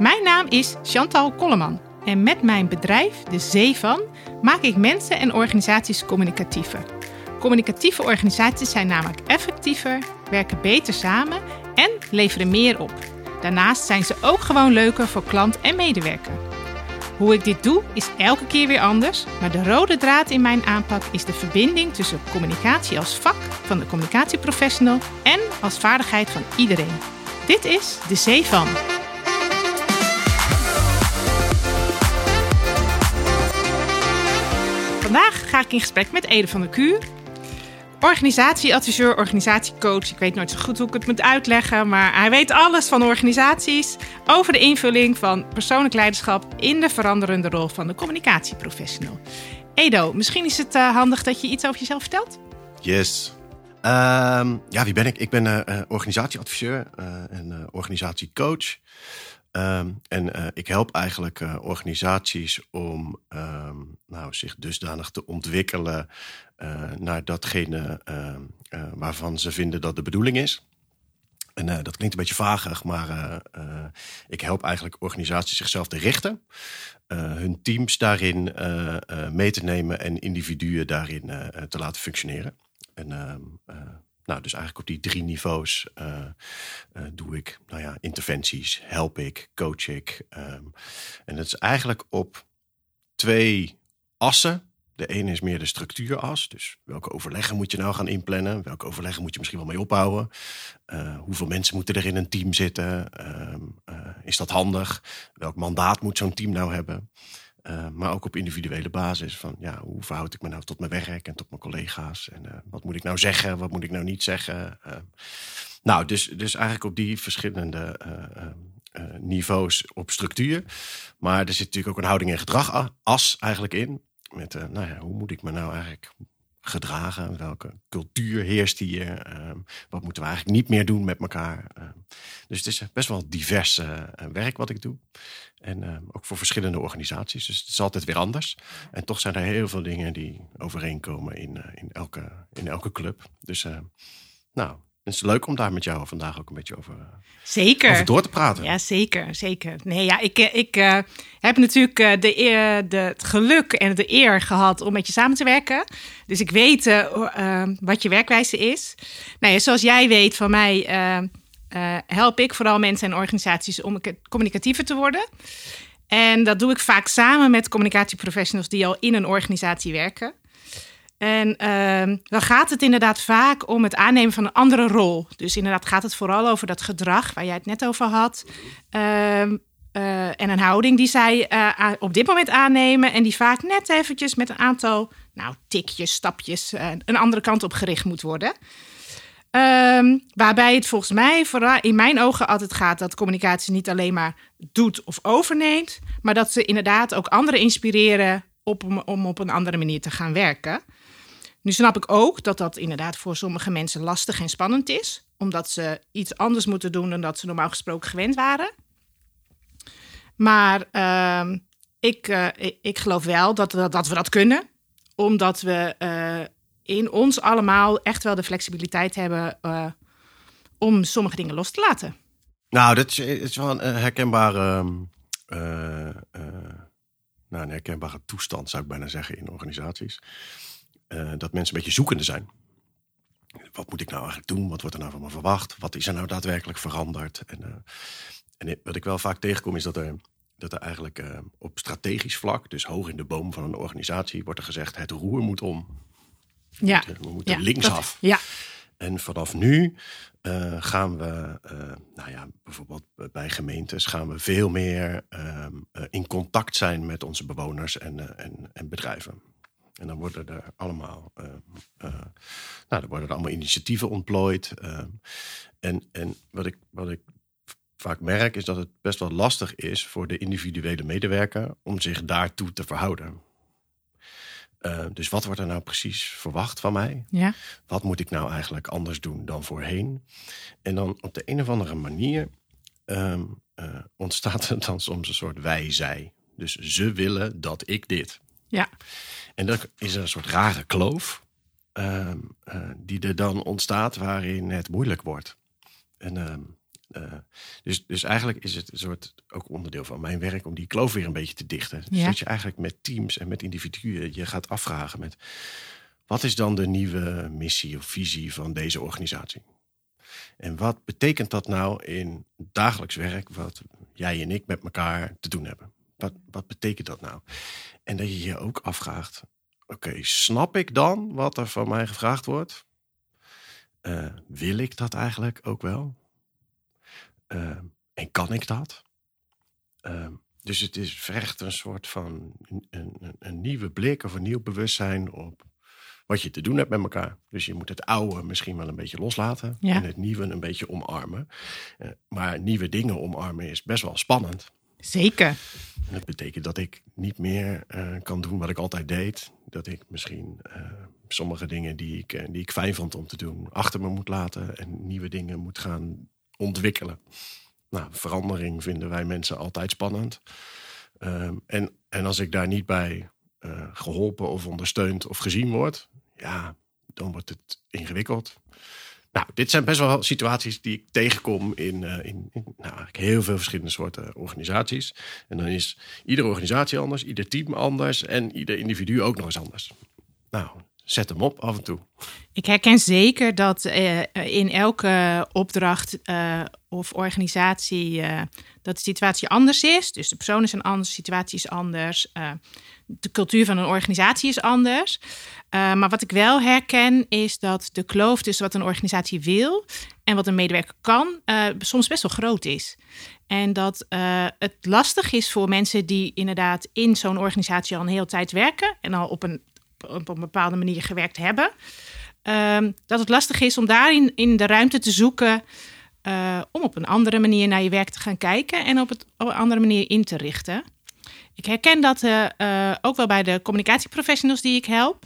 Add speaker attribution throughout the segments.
Speaker 1: Mijn naam is Chantal Kolleman en met mijn bedrijf, De Zee van, maak ik mensen en organisaties communicatiever. Communicatieve organisaties zijn namelijk effectiever, werken beter samen en leveren meer op. Daarnaast zijn ze ook gewoon leuker voor klant en medewerker. Hoe ik dit doe is elke keer weer anders, maar de rode draad in mijn aanpak is de verbinding tussen communicatie als vak van de communicatieprofessional en als vaardigheid van iedereen. Dit is De Zee van. In gesprek met Ede van der Kuur. Organisatieadviseur, organisatiecoach. Ik weet nooit zo goed hoe ik het moet uitleggen, maar hij weet alles van organisaties over de invulling van persoonlijk leiderschap in de veranderende rol van de communicatieprofessional. Edo, misschien is het uh, handig dat je iets over jezelf vertelt?
Speaker 2: Yes. Ehm, ja, wie ben ik? Ik ben uh, organisatieadviseur uh, en organisatiecoach. Um, en uh, ik help eigenlijk uh, organisaties om um, nou, zich dusdanig te ontwikkelen uh, naar datgene ehm, waarvan ze vinden dat de bedoeling is. En dat klinkt een beetje vagig, maar ik help eigenlijk organisaties zichzelf te richten, hun teams daarin mee te nemen en individuen daarin te laten functioneren. En nou, dus eigenlijk op die drie niveaus uh, uh, doe ik nou ja, interventies, help ik, coach ik. Um, en dat is eigenlijk op twee assen. De ene is meer de structuuras. Dus welke overleggen moet je nou gaan inplannen? Welke overleggen moet je misschien wel mee ophouden? Uh, hoeveel mensen moeten er in een team zitten? Um, is dat handig? Welk mandaat moet zo'n team nou hebben? Uh, maar ook op individuele basis. Van ja, hoe verhoud ik me nou tot mijn werk en tot mijn collega's? En uh, wat moet ik nou zeggen? Wat moet ik nou niet zeggen? Uh, nou, dus, dus eigenlijk op die verschillende niveaus op structuur. Maar er zit natuurlijk ook een houding en gedrag as eigenlijk in. Met nou ja, hoe moet ik me nou eigenlijk gedragen? Welke cultuur heerst hier? Uh, wat moeten we eigenlijk niet meer doen met elkaar? Uh, dus het is best wel divers uh, werk wat ik doe. En ehm, ook voor verschillende organisaties. Dus het is altijd weer anders. En toch zijn er heel veel dingen die overeenkomen in, eh, in, elke, in elke club. Dus ehm, nou, het is leuk om daar met jou vandaag ook een beetje over, eh,
Speaker 1: zeker.
Speaker 2: over door te praten.
Speaker 1: Ja, zeker. zeker. Nee, ja, ik, eh, ik uh, heb natuurlijk de eer, de, het geluk en de eer gehad om met je samen te werken. Dus ik weet uh, wat je werkwijze is. Nou ja, zoals jij weet van mij help ik vooral mensen en organisaties om communicatiever te worden. En dat doe ik vaak samen met communicatieprofessionals die al in een organisatie werken. En uh, dan gaat het inderdaad vaak om het aannemen van een andere rol. Dus inderdaad gaat het vooral over dat gedrag waar jij het net over had. Uh, en een houding die zij uh, op dit moment aannemen. En die vaak net eventjes met een aantal nou, tikjes, stapjes een andere kant op gericht moet worden. Um, waarbij het volgens mij, vooral in mijn ogen, altijd gaat dat communicatie niet alleen maar doet of overneemt, maar dat ze inderdaad ook anderen inspireren op, om op een andere manier te gaan werken. Nu snap ik ook dat dat inderdaad voor sommige mensen lastig en spannend is, omdat ze iets anders moeten doen dan dat ze normaal gesproken gewend waren. Maar uh, ik, uh, ik, geloof wel dat, dat, dat, we dat kunnen, omdat we uh, in ons allemaal echt wel de flexibiliteit hebben uh, om sommige dingen los te laten.
Speaker 2: Nou, dat is, is wel een herkenbare, uh, nou, een herkenbare toestand, zou ik bijna zeggen, in organisaties. Dat mensen een beetje zoekende zijn. Wat moet ik nou eigenlijk doen? Wat wordt er nou van me verwacht? Wat is er nou daadwerkelijk veranderd? En, en wat ik wel vaak tegenkom is dat er dat er eigenlijk op strategisch vlak, dus hoog in de boom van een organisatie, wordt er gezegd: het roer moet om.
Speaker 1: Ja.
Speaker 2: We moeten
Speaker 1: ja,
Speaker 2: linksaf.
Speaker 1: ja.
Speaker 2: En vanaf nu uh, gaan we, uh, nou ja, bijvoorbeeld bij gemeentes, gaan we veel meer uh, in contact zijn met onze bewoners en, en, en bedrijven. En dan worden er allemaal, nou, er worden er allemaal initiatieven ontplooid. en en wat, ik, wat ik vaak merk, is dat het best wel lastig is voor de individuele medewerker om zich daartoe te verhouden. Dus wat wordt er nou precies verwacht van mij?
Speaker 1: Ja.
Speaker 2: Wat moet ik nou eigenlijk anders doen dan voorheen? En dan op de een of andere manier um, uh, ontstaat er dan soms een soort wij-zij. Dus ze willen dat ik dit.
Speaker 1: Ja.
Speaker 2: En dan is er een soort rare kloof um, uh, die er dan ontstaat waarin het moeilijk wordt. En Uh, dus, dus eigenlijk is het een soort ook onderdeel van mijn werk om die kloof weer een beetje te dichten.
Speaker 1: Ja.
Speaker 2: Zodat je eigenlijk met teams en met individuen je gaat afvragen met wat is dan de nieuwe missie of visie van deze organisatie? En wat betekent dat nou in dagelijks werk wat jij en ik met elkaar te doen hebben? Wat, wat betekent dat nou? En dat je je ook afvraagt: oké, snap ik dan wat er van mij gevraagd wordt? Uh, wil ik dat eigenlijk ook wel? Uh, en kan ik dat? Uh, dus het is vergt een soort van een, een, een, nieuwe blik of een nieuw bewustzijn op wat je te doen hebt met elkaar. Dus je moet het oude misschien wel een beetje loslaten
Speaker 1: Ja.
Speaker 2: en het nieuwe een beetje omarmen. Maar nieuwe dingen omarmen is best wel spannend.
Speaker 1: Zeker.
Speaker 2: Dat betekent dat ik niet meer uh, kan doen wat ik altijd deed. Dat ik misschien uh, sommige dingen die ik, uh, die ik fijn vond om te doen, achter me moet laten en nieuwe dingen moet gaan ontwikkelen. Nou, verandering vinden wij mensen altijd spannend. Um, en, en als ik daar niet bij geholpen of ondersteund of gezien word, ja, dan wordt het ingewikkeld. Nou, dit zijn best wel situaties die ik tegenkom in, uh, in, in nou, heel veel verschillende soorten organisaties. En dan is iedere organisatie anders, ieder team anders en ieder individu ook nog eens anders. Nou, zet hem op af en toe.
Speaker 1: Ik herken zeker dat uh, in elke opdracht uh, of organisatie dat de situatie anders is. Dus de persoon is een anders, de situatie is anders. De cultuur van een organisatie is anders. Uh, maar wat ik wel herken is dat de kloof tussen wat een organisatie wil en wat een medewerker kan, uh, soms best wel groot is. En dat uh, het lastig is voor mensen die inderdaad in zo'n organisatie al een hele tijd werken en al op een, op bepaalde manier gewerkt hebben. Um, dat het lastig is om daarin in de ruimte te zoeken om op een andere manier naar je werk te gaan kijken en op een andere manier in te richten. Ik herken dat uh, ook wel bij de communicatieprofessionals die ik help.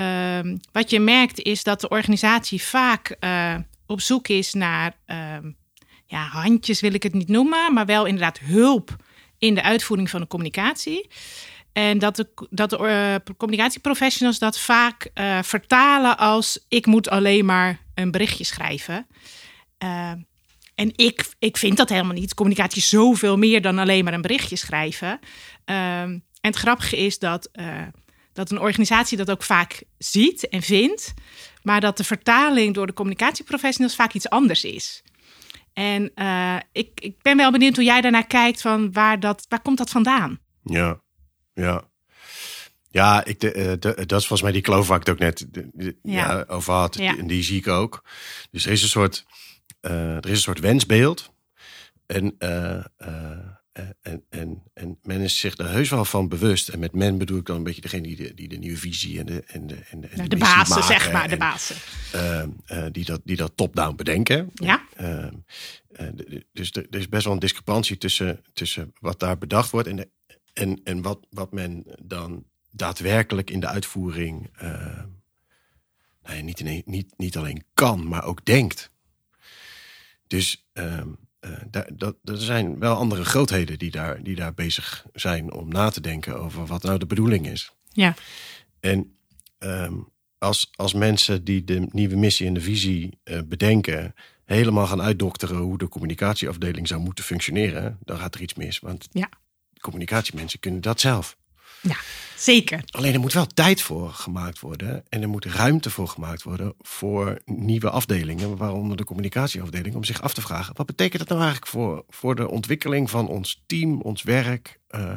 Speaker 1: Uh, wat je merkt is dat de organisatie vaak uh, op zoek is naar uh, ja, handjes, wil ik het niet noemen, maar wel inderdaad hulp in de uitvoering van de communicatie. En dat de, dat de communicatieprofessionals dat vaak vertalen als ik moet alleen maar een berichtje schrijven. En ik, ik vind dat helemaal niet. Communicatie is zoveel meer dan alleen maar een berichtje schrijven. Uh, en het grappige is dat, uh, dat een organisatie dat ook vaak ziet en vindt, maar dat de vertaling door de communicatieprofessionals vaak iets anders is. En uh, ik, ik ben wel benieuwd hoe jij daarnaar kijkt, van waar, dat, waar komt dat vandaan?
Speaker 2: Ja, ja. Ja, ik, de, de, dat is volgens mij die kloof waar ik het ook net ja. Ja, over had. Ja. En die zie ik ook. Dus er is een soort, er is een soort wensbeeld. En, uh, uh, en, en, en men is zich er heus wel van bewust. En met men bedoel ik dan een beetje degene die de, die de nieuwe visie en de, en de, en
Speaker 1: de, de, bazen, zeg maar, de bazen.
Speaker 2: En, die dat, die dat top-down bedenken.
Speaker 1: Ja.
Speaker 2: dus er is best wel een discrepantie tussen, tussen wat daar bedacht wordt en, de, en, en wat, wat men dan daadwerkelijk in de uitvoering uh, nee, niet, in, niet, niet alleen kan, maar ook denkt. Dus uh, uh, daar, dat, er zijn wel andere grootheden die daar, die daar bezig zijn om na te denken over wat nou de bedoeling is.
Speaker 1: Ja.
Speaker 2: En um, als, als mensen die de nieuwe missie en de visie uh, bedenken, helemaal gaan uitdokteren hoe de communicatieafdeling zou moeten functioneren, dan gaat er iets mis. Want
Speaker 1: ja.
Speaker 2: communicatiemensen kunnen dat zelf.
Speaker 1: Ja, zeker.
Speaker 2: Alleen er moet wel tijd voor gemaakt worden. En er moet ruimte voor gemaakt worden voor nieuwe afdelingen, waaronder de communicatieafdeling, om zich af te vragen: wat betekent dat nou eigenlijk voor, voor de ontwikkeling van ons team, ons werk, uh,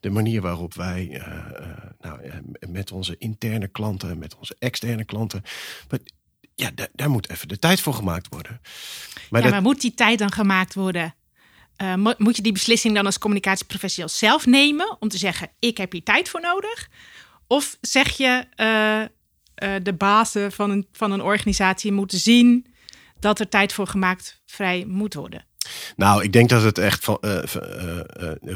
Speaker 2: de manier waarop wij uh, uh, nou, met onze interne klanten, met onze externe klanten. Maar, ja, daar, daar moet even de tijd voor gemaakt worden.
Speaker 1: Maar, ja, dat... maar moet die tijd dan gemaakt worden? Uh, moet je die beslissing dan als communicatieprofessional zelf nemen om te zeggen: ik heb hier tijd voor nodig? Of zeg je uh, uh, de bazen van een, van een organisatie moeten zien dat er tijd voor gemaakt vrij moet worden?
Speaker 2: Nou, ik denk dat het echt van,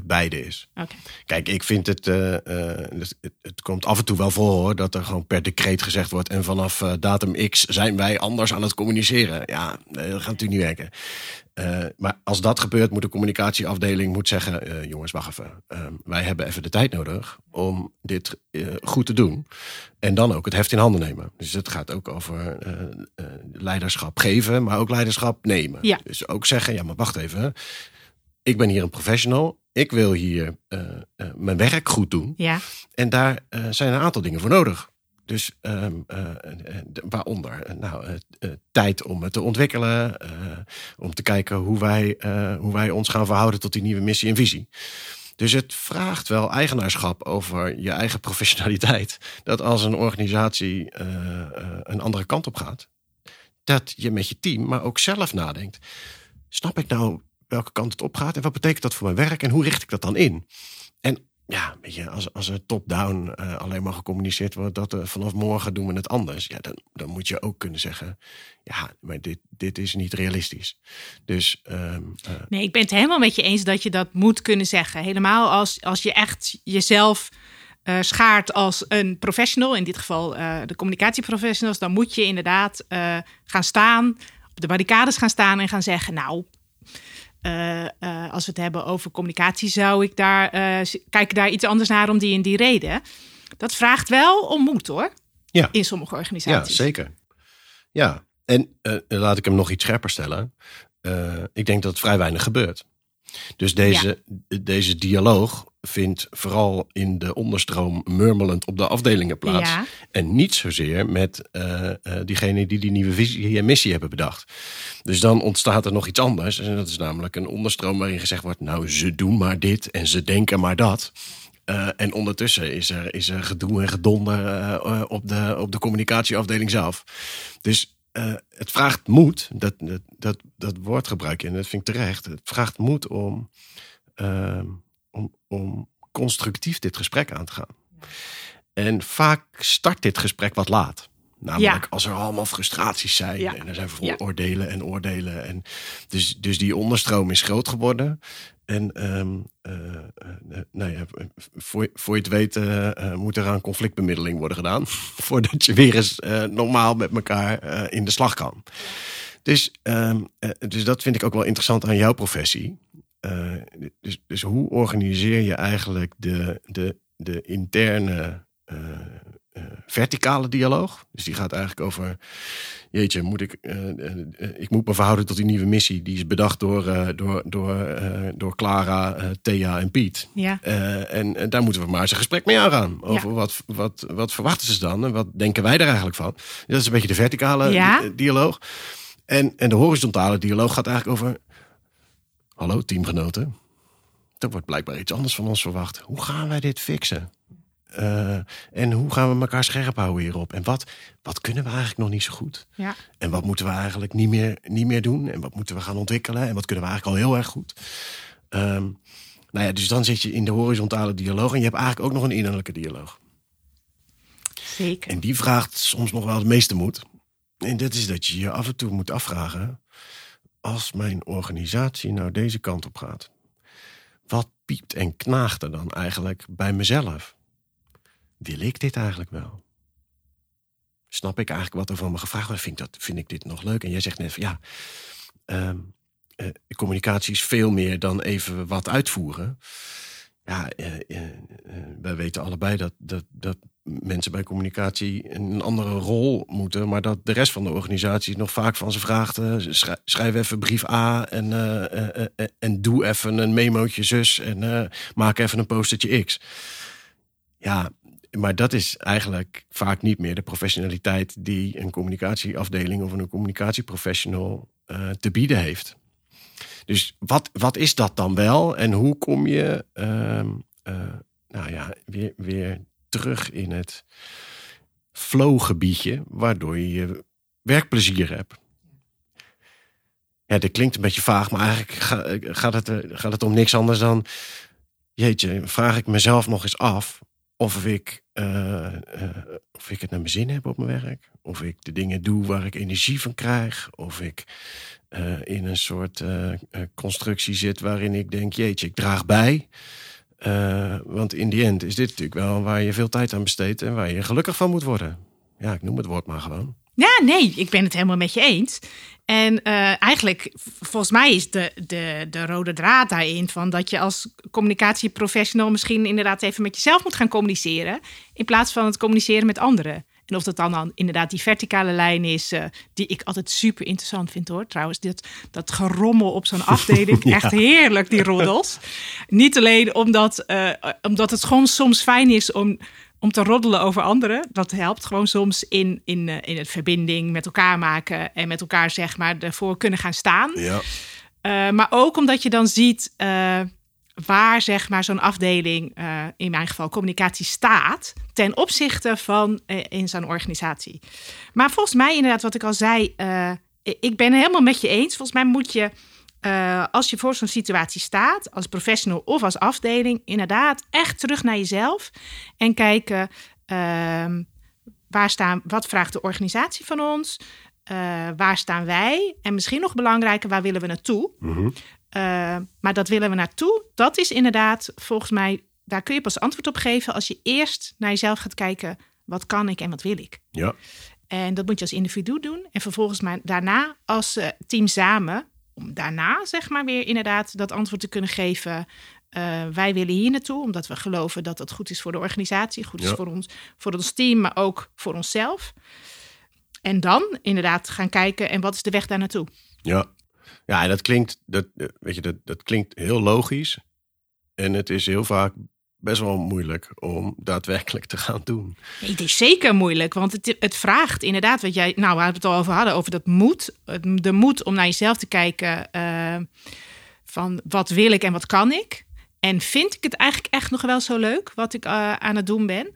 Speaker 2: beide is.
Speaker 1: Okay.
Speaker 2: Kijk, ik vind het, het, het. komt af en toe wel voor hoor, dat er gewoon per decreet gezegd wordt. En vanaf datum X zijn wij anders aan het communiceren. Ja, dat gaat natuurlijk niet werken. Eh, maar als dat gebeurt, moet de communicatieafdeling moet zeggen: eh, jongens, wacht even. Ehm, wij hebben even de tijd nodig om dit eh, goed te doen. En dan ook het heft in handen nemen. Dus het gaat ook over leiderschap geven, maar ook leiderschap nemen.
Speaker 1: Ja.
Speaker 2: Dus ook zeggen: ja, maar wacht even. Ik ben hier een professional. Ik wil hier mijn werk goed doen.
Speaker 1: Ja.
Speaker 2: En daar zijn een aantal dingen voor nodig. Dus um, uh, waaronder nou, uh, tijd om het te ontwikkelen, om te kijken hoe wij, hoe wij ons gaan verhouden tot die nieuwe missie en visie. Dus het vraagt wel eigenaarschap over je eigen professionaliteit. Dat als een organisatie een andere kant op gaat, dat je met je team, maar ook zelf nadenkt. Snap ik nou welke kant het op gaat en wat betekent dat voor mijn werk en hoe richt ik dat dan in? En ja, weet je, als, als er top-down uh, alleen maar gecommuniceerd wordt dat uh, vanaf morgen doen we het anders, ja, dan, dan moet je ook kunnen zeggen, ja, maar dit, dit is niet realistisch. Dus. Um,
Speaker 1: uh, nee, ik ben het helemaal met je eens dat je dat moet kunnen zeggen. Helemaal als, als je echt jezelf schaart als een professional, in dit geval de communicatieprofessionals, dan moet je inderdaad gaan staan, op de barricades gaan staan en gaan zeggen, nou, uh, uh, als we het hebben over communicatie, zou ik daar, uh, kijk daar iets anders naar om die en die reden. Dat vraagt wel om moed hoor.
Speaker 2: Ja.
Speaker 1: In sommige organisaties.
Speaker 2: Ja, zeker. Ja, en laat ik hem nog iets scherper stellen. ik denk dat het vrij weinig gebeurt. Dus deze, deze dialoog vindt vooral in de onderstroom murmelend op de afdelingen plaats.
Speaker 1: Ja.
Speaker 2: En niet zozeer met uh, uh, diegenen die die nieuwe visie en missie hebben bedacht. Dus dan ontstaat er nog iets anders. En dat is namelijk een onderstroom waarin gezegd wordt: nou, ze doen maar dit en ze denken maar dat. Uh, en ondertussen is er, is er gedoe en gedonder op, de, op de communicatieafdeling zelf. Dus uh, het vraagt moed, dat, dat, dat, dat woord gebruik je en dat vind ik terecht. Het vraagt moed om, uh, om, om constructief dit gesprek aan te gaan. En vaak start dit gesprek wat laat. Namelijk
Speaker 1: Ja.
Speaker 2: als er allemaal frustraties zijn
Speaker 1: Ja.
Speaker 2: en er zijn
Speaker 1: Ja.
Speaker 2: vooroordelen en oordelen. En dus, dus die onderstroom is groot geworden. En ehm eh, eh, nou ja, voor, voor je het weet eh, eh, moet er aan conflictbemiddeling worden gedaan. Voordat je weer eens eh, normaal met elkaar eh, in de slag kan. Dus, ehm, eh, dus dat vind ik ook wel interessant aan jouw professie. Eh, dus, dus hoe organiseer je eigenlijk de, de, de interne eh, eh, verticale dialoog? Dus die gaat eigenlijk over, jeetje, moet ik, eh, eh, eh, ik moet me verhouden tot die nieuwe missie. Die is bedacht door, eh, door, door, eh, door Clara, eh, Thea en Piet.
Speaker 1: Ja.
Speaker 2: Eh, en, en daar moeten we maar eens een gesprek mee aangaan. Over wat, wat, wat verwachten ze dan en wat denken wij er eigenlijk van? Dat is een beetje de verticale
Speaker 1: Ja.
Speaker 2: di- dialoog. En, en de horizontale dialoog gaat eigenlijk over... Hallo teamgenoten. Er wordt blijkbaar iets anders van ons verwacht. Hoe gaan wij dit fixen? Eh, en hoe gaan we elkaar scherp houden hierop? En wat, wat kunnen we eigenlijk nog niet zo goed?
Speaker 1: Ja.
Speaker 2: En wat moeten we eigenlijk niet meer, niet meer doen? En wat moeten we gaan ontwikkelen? En wat kunnen we eigenlijk al heel erg goed? Ehm, nou ja, dus dan zit je in de horizontale dialoog. En je hebt eigenlijk ook nog een innerlijke dialoog.
Speaker 1: Zeker.
Speaker 2: En die vraagt soms nog wel het meeste moed. En dat is dat je je af en toe moet afvragen. Als mijn organisatie nou deze kant op gaat. Wat piept en knaagt er dan eigenlijk bij mezelf? Wil ik dit eigenlijk wel? Snap ik eigenlijk wat er van me gevraagd wordt? Vind ik, dat, vind ik dit nog leuk? En jij zegt net van ja, ehm, eh, communicatie is veel meer dan even wat uitvoeren. Ja, eh, eh, wij weten allebei dat, dat, dat mensen bij communicatie een andere rol moeten, maar dat de rest van de organisatie nog vaak van ze vraagt: eh, schrij- schrijf even brief A en, en doe even een memootje zus en maak even een postertje X. Ja, maar dat is eigenlijk vaak niet meer de professionaliteit die een communicatieafdeling of een communicatieprofessional eh, te bieden heeft. Dus wat, wat is dat dan wel en hoe kom je ehm, eh, nou ja, weer, weer terug in het flowgebiedje, waardoor je werkplezier hebt? Ja, dit klinkt een beetje vaag, maar eigenlijk ga- gaat het, gaat het om niks anders dan... Jeetje, vraag ik mezelf nog eens af of ik, eh, eh, of ik het naar mijn zin heb op mijn werk. Of ik de dingen doe waar ik energie van krijg. Of ik eh, in een soort constructie zit waarin ik denk, jeetje, ik draag bij. Want in die end is dit natuurlijk wel waar je veel tijd aan besteedt en waar je gelukkig van moet worden. Ja, ik noem het woord maar gewoon.
Speaker 1: Ja, nee, ik ben het helemaal met je eens. En uh, eigenlijk, volgens mij is de, de, de rode draad daarin van dat je als communicatieprofessional misschien inderdaad even met jezelf moet gaan communiceren. In plaats van het communiceren met anderen. En of dat dan, dan inderdaad die verticale lijn is, uh, die ik altijd super interessant vind hoor. Trouwens, dit, dat gerommel op zo'n afdeling, ja. echt heerlijk, die roddels. Niet alleen omdat, uh, omdat het gewoon soms fijn is om om te roddelen over anderen. Dat helpt gewoon soms in, in, uh, in het verbinding met elkaar maken en met elkaar zeg maar ervoor kunnen gaan staan.
Speaker 2: Ja.
Speaker 1: Uh, maar ook omdat je dan ziet uh, waar zeg maar zo'n afdeling, in mijn geval communicatie, staat ten opzichte van in zo'n organisatie. Maar volgens mij inderdaad wat ik al zei, ik ben helemaal met je eens. Volgens mij moet je uh, als je voor zo'n situatie staat, als professional of als afdeling, inderdaad echt terug naar jezelf en kijken uh, waar staan, wat vraagt de organisatie van ons, uh, waar staan wij en misschien nog belangrijker, waar willen we naartoe.
Speaker 2: Mm -hmm.
Speaker 1: maar dat willen we naartoe, dat is inderdaad volgens mij, daar kun je pas antwoord op geven als je eerst naar jezelf gaat kijken, wat kan ik en wat wil ik.
Speaker 2: Ja.
Speaker 1: En dat moet je als individu doen. En vervolgens maar daarna als team samen om daarna, zeg maar, weer inderdaad dat antwoord te kunnen geven. Uh, wij willen hier naartoe, omdat we geloven dat het goed is voor de organisatie, goed is voor, ons, voor ons team, maar ook voor onszelf. En dan inderdaad gaan kijken en wat is de weg daar naartoe?
Speaker 2: Ja, ja en dat klinkt, dat, eh, weet je, dat, dat klinkt heel logisch. En het is heel vaak best wel moeilijk om daadwerkelijk te gaan doen.
Speaker 1: Het is zeker moeilijk, want het, het vraagt inderdaad, wat jij, nou, we het al over hadden, over dat moed. De moed om naar jezelf te kijken eh, van wat wil ik en wat kan ik. En vind ik het eigenlijk echt nog wel zo leuk wat ik eh, aan het doen ben?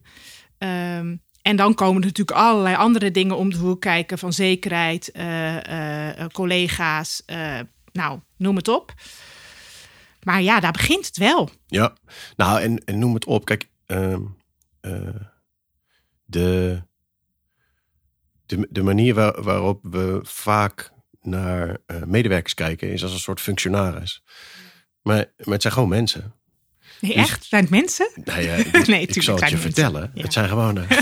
Speaker 1: Ehm, en dan komen er natuurlijk allerlei andere dingen om de hoek kijken, van zekerheid, eh, collega's, nou, noem het op. Maar ja, daar begint het wel.
Speaker 2: Ja, nou en, en noem het op. Kijk, ehm, eh, de, de, de manier waar- waarop we vaak naar eh, medewerkers kijken is als een soort functionaris. Maar, maar het zijn gewoon mensen.
Speaker 1: Nee,
Speaker 2: Dus-
Speaker 1: echt? Zijn het mensen?
Speaker 2: Nou ja, ik,
Speaker 1: Nee,
Speaker 2: ik zal het je vertellen.
Speaker 1: Ja.
Speaker 2: Het zijn gewoon. eh,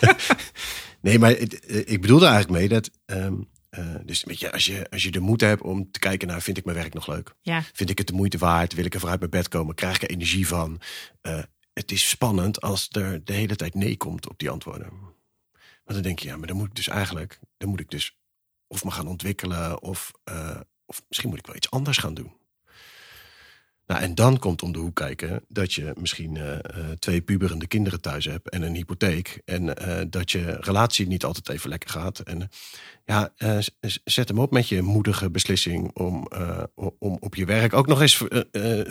Speaker 2: nee, maar ik bedoelde eigenlijk mee dat. ehm, eh, dus weet je, als je, als je de moed hebt om te kijken naar, vind ik mijn werk nog leuk?
Speaker 1: Ja.
Speaker 2: Vind ik het de moeite waard? Wil ik er vooruit mijn bed komen? Krijg ik er energie van? Eh, het is spannend als er de hele tijd nee komt op die antwoorden. Want dan denk je, ja, maar dan moet ik dus eigenlijk, dan moet ik dus of me gaan ontwikkelen, of, eh, of misschien moet ik wel iets anders gaan doen. Nou, en dan komt om de hoek kijken dat je misschien eh, eh, twee puberende kinderen thuis hebt en een hypotheek. En eh, dat je relatie niet altijd even lekker gaat. En ja, zet hem op met je moedige beslissing om, om op je werk ook nog eens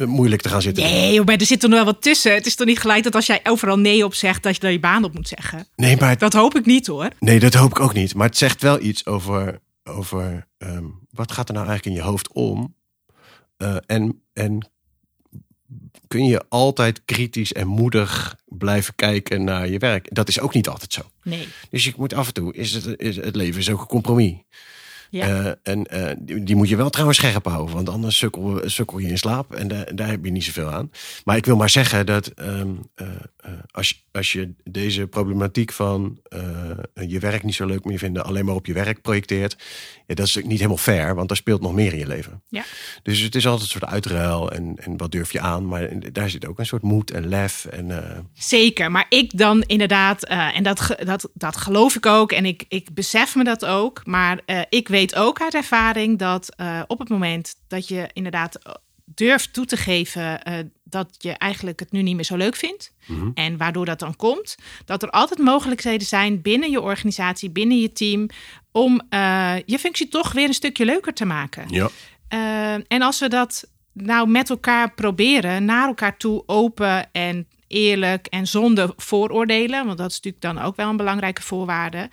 Speaker 2: moeilijk te gaan zitten.
Speaker 1: Nee, maar er zit er nog wel wat tussen. Het is toch niet gelijk dat als jij overal nee op zegt, dat je daar je baan op moet zeggen.
Speaker 2: Nee, maar het-
Speaker 1: Dat hoop ik niet hoor.
Speaker 2: Nee, dat hoop ik ook niet. Maar het zegt wel iets over, over ehm, wat gaat er nou eigenlijk in je hoofd om? En, en kun je altijd kritisch en moedig blijven kijken naar je werk? Dat is ook niet altijd zo.
Speaker 1: Nee.
Speaker 2: Dus je moet af en toe, is het, is het leven is ook een compromis.
Speaker 1: Ja.
Speaker 2: Eh, en eh, die, die moet je wel trouwens scherp houden, want anders sukkel, sukkel je in slaap en daar, daar heb je niet zoveel aan. Maar ik wil maar zeggen dat ehm, eh, als, je, als je deze problematiek van je werk niet zo leuk meer vinden, alleen maar op je werk projecteert, ja, dat is niet helemaal fair, want daar speelt nog meer in je leven.
Speaker 1: Ja.
Speaker 2: Dus het is altijd een soort uitruil en, en wat durf je aan, maar daar zit ook een soort moed en lef. En,
Speaker 1: Zeker, maar ik dan inderdaad, en dat, dat, dat geloof ik ook en ik, ik besef me dat ook. Maar ik weet ook uit ervaring dat eh, op het moment dat je inderdaad eh, durft toe te geven eh, dat je eigenlijk het nu niet meer zo leuk vindt.
Speaker 2: Mhm.
Speaker 1: En waardoor dat dan komt, dat er altijd mogelijkheden zijn binnen je organisatie, binnen je team, om je functie toch weer een stukje leuker te maken.
Speaker 2: ja.
Speaker 1: En als we dat nou met elkaar proberen, naar elkaar toe open en eerlijk en zonder vooroordelen, want dat is natuurlijk dan ook wel een belangrijke voorwaarde,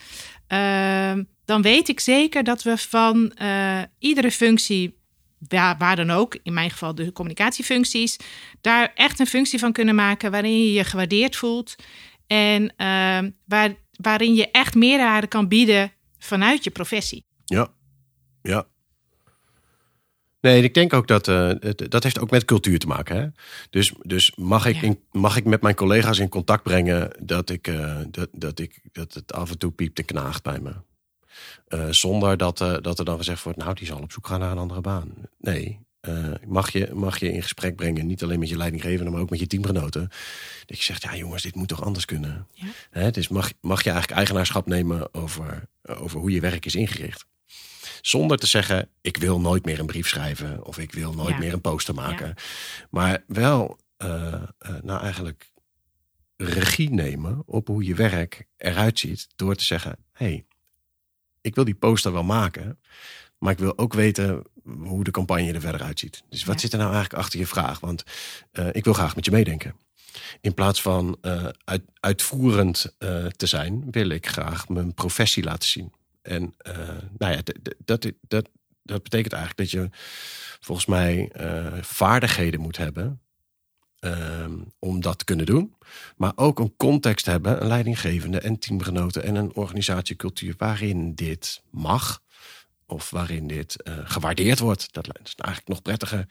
Speaker 1: uh, dan weet ik zeker dat we van uh, iedere functie, waar, waar, dan ook, in mijn geval de communicatiefuncties, daar echt een functie van kunnen maken waarin je je gewaardeerd voelt en uh, waar, waarin je echt meerwaarde kan bieden vanuit je professie.
Speaker 2: Ja, ja. Nee, ik denk ook dat uh, het, dat heeft ook met cultuur te maken. Hè? Dus, dus mag, ik
Speaker 1: Ja.
Speaker 2: in, mag ik met mijn collega's in contact brengen dat, ik, uh, dat, dat, ik, dat het af en toe piept en knaagt bij me. Uh, zonder dat, uh, dat er dan gezegd wordt, nou, die zal op zoek gaan naar een andere baan. Nee, uh, mag, je, mag je in gesprek brengen, niet alleen met je leidinggevende, maar ook met je teamgenoten. Dat je zegt, ja jongens, dit moet toch anders kunnen. Ja. Hè, dus mag, mag je eigenlijk eigenaarschap nemen over, over hoe je werk is ingericht. Zonder te zeggen, ik wil nooit meer een brief schrijven of ik wil nooit meer een poster maken. Maar wel, nou eigenlijk regie nemen op hoe je werk eruit ziet. Door te zeggen: hé, hey, ik wil die poster wel maken. Maar ik wil ook weten hoe de campagne er verder uitziet. Dus wat zit er nou eigenlijk achter je vraag? Want uh, ik wil graag met je meedenken. In plaats van uh, uit, uitvoerend uh, te zijn, wil ik graag mijn professie laten zien. En nou ja, dat, dat, dat betekent eigenlijk dat je volgens mij vaardigheden moet hebben Um, om dat te kunnen doen. Maar ook een context hebben, een leidinggevende en teamgenoten en een organisatiecultuur waarin dit mag. Of waarin dit uh, gewaardeerd wordt. Dat is eigenlijk nog prettiger.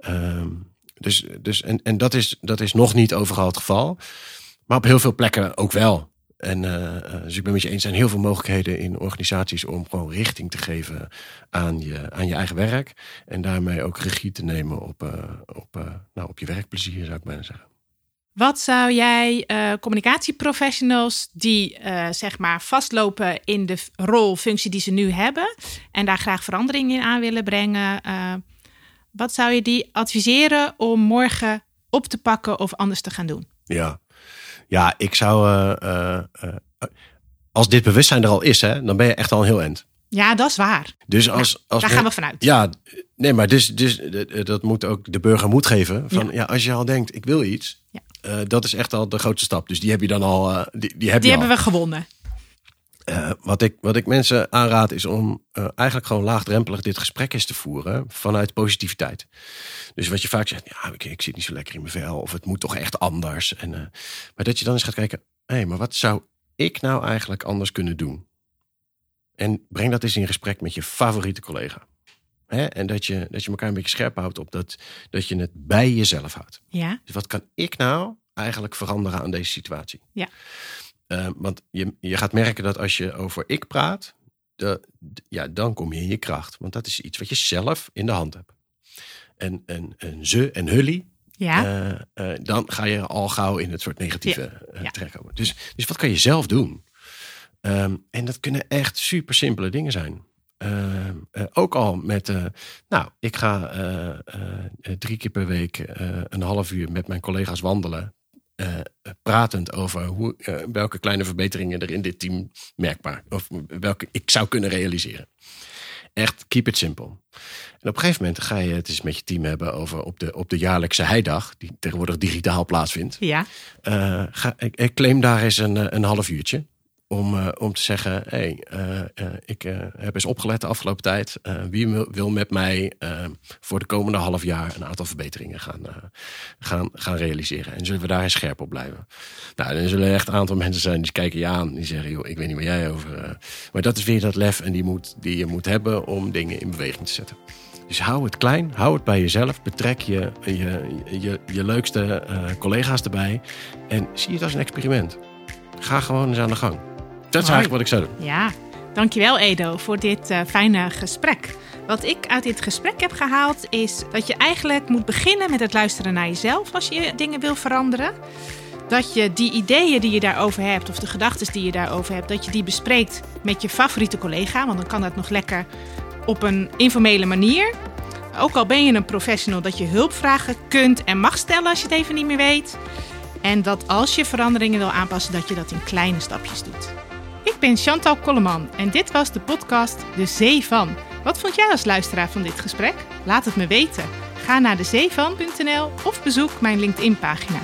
Speaker 2: Um, dus, dus, en en dat, is, dat is nog niet overal het geval. Maar op heel veel plekken ook wel. En uh, dus ik ben met je eens, er zijn heel veel mogelijkheden in organisaties om gewoon richting te geven aan je, aan je eigen werk. En daarmee ook regie te nemen op, uh, op, uh, nou, op je werkplezier, zou ik bijna zeggen.
Speaker 1: Wat zou jij communicatieprofessionals die zeg maar vastlopen in de rol, functie die ze nu hebben en daar graag verandering in aan willen brengen, wat zou je die adviseren om morgen op te pakken of anders te gaan doen?
Speaker 2: Ja, ja, ik zou. Uh, uh, als dit bewustzijn er al is, hè, dan ben je echt al een heel eind.
Speaker 1: Ja, dat is waar.
Speaker 2: Dus als, als
Speaker 1: daar gaan we vanuit.
Speaker 2: Ja, nee, maar dus, dus dat moet ook de burger moed geven. Van ja, als je al denkt, ik wil iets, ja. uh, dat is echt al de grootste stap. Dus die heb je dan al. Uh, die, die, heb
Speaker 1: die
Speaker 2: je
Speaker 1: hebben we gewonnen.
Speaker 2: Uh, wat, ik, wat ik mensen aanraad is om eigenlijk gewoon laagdrempelig dit gesprek eens te voeren vanuit positiviteit. Dus wat je vaak zegt, ja, ik, ik zit niet zo lekker in mijn vel of het moet toch echt anders. En, uh, maar dat je dan eens gaat kijken, hé, hey, maar wat zou ik nou eigenlijk anders kunnen doen? En breng dat eens in gesprek met je favoriete collega. Hè? En dat je, dat je elkaar een beetje scherp houdt op dat, dat je het bij jezelf houdt.
Speaker 1: Ja.
Speaker 2: Dus wat kan ik nou eigenlijk veranderen aan deze situatie?
Speaker 1: Ja.
Speaker 2: Uh, want je, je gaat merken dat als je over ik praat, de, ja, dan kom je in je kracht. Want dat is iets wat je zelf in de hand hebt en, en, en ze en hully.
Speaker 1: Ja.
Speaker 2: Uh, uh, dan ga je al gauw in het soort negatieve ja. terechtkomen. Dus, dus wat kan je zelf doen? Um, en dat kunnen echt super simpele dingen zijn. Ehm, ook al met, nou, ik ga drie keer per week een half uur met mijn collega's wandelen. Pratend over hoe, welke kleine verbeteringen er in dit team merkbaar, of welke ik zou kunnen realiseren. Echt, keep it simple. En op een gegeven moment ga je het eens met je team hebben over op de, op de jaarlijkse heidag, die tegenwoordig digitaal plaatsvindt.
Speaker 1: Ja.
Speaker 2: Uh, ga, ik, ik, claim daar eens een, een half uurtje. Om, uh, om te zeggen, hey, uh, ik heb eens opgelet de afgelopen tijd. wie wil met mij voor de komende half jaar een aantal verbeteringen gaan, gaan, gaan realiseren? En zullen we daar scherp op blijven? Nou, dan zullen echt een aantal mensen zijn die kijken je aan. Die zeggen, joh, ik weet niet waar jij over... maar dat is weer dat lef en die, moet, die je moet hebben om dingen in beweging te zetten. Dus hou het klein, hou het bij jezelf. Betrek je, je, je, je leukste collega's erbij. En zie het als een experiment. Ga gewoon eens aan de gang. Dat is eigenlijk wat ik zou doen.
Speaker 1: Ja, dankjewel Edo voor dit uh, fijne gesprek. Wat ik uit dit gesprek heb gehaald is dat je eigenlijk moet beginnen met het luisteren naar jezelf als je dingen wil veranderen. Dat je die ideeën die je daarover hebt of de gedachten die je daarover hebt, dat je die bespreekt met je favoriete collega. Want dan kan dat nog lekker op een informele manier. Ook al ben je een professional, dat je hulpvragen kunt en mag stellen als je het even niet meer weet. En dat als je veranderingen wil aanpassen, dat je dat in kleine stapjes doet. Ik ben Chantal Kolleman en dit was de podcast De Zee van. Wat vond jij als luisteraar van dit gesprek? Laat het me weten. Ga naar dezeevan.nl of bezoek mijn LinkedIn-pagina.